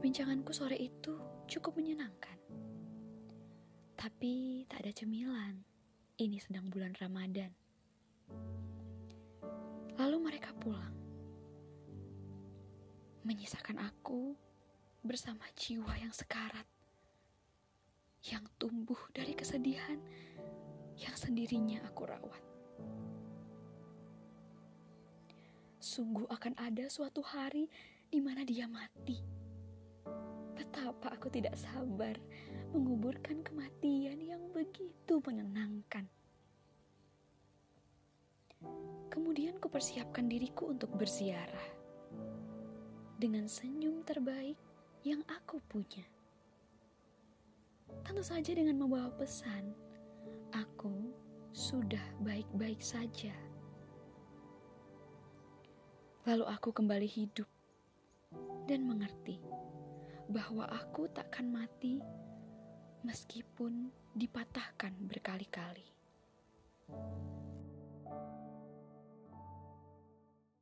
Perbincanganku sore itu cukup menyenangkan. Tapi tak ada cemilan. Ini sedang bulan Ramadan. Lalu mereka pulang. Menyisakan aku bersama jiwa yang sekarat. Yang tumbuh dari kesedihan yang sendirinya aku rawat. Sungguh akan ada suatu hari di mana dia mati. Tidak sabar menguburkan kematian yang begitu menyenangkan. Kemudian kupersiapkan diriku untuk berziarah dengan senyum terbaik yang aku punya. Tentu saja dengan membawa pesan, aku sudah baik-baik saja. Lalu aku kembali hidup dan mengerti bahwa aku takkan mati meskipun dipatahkan berkali-kali.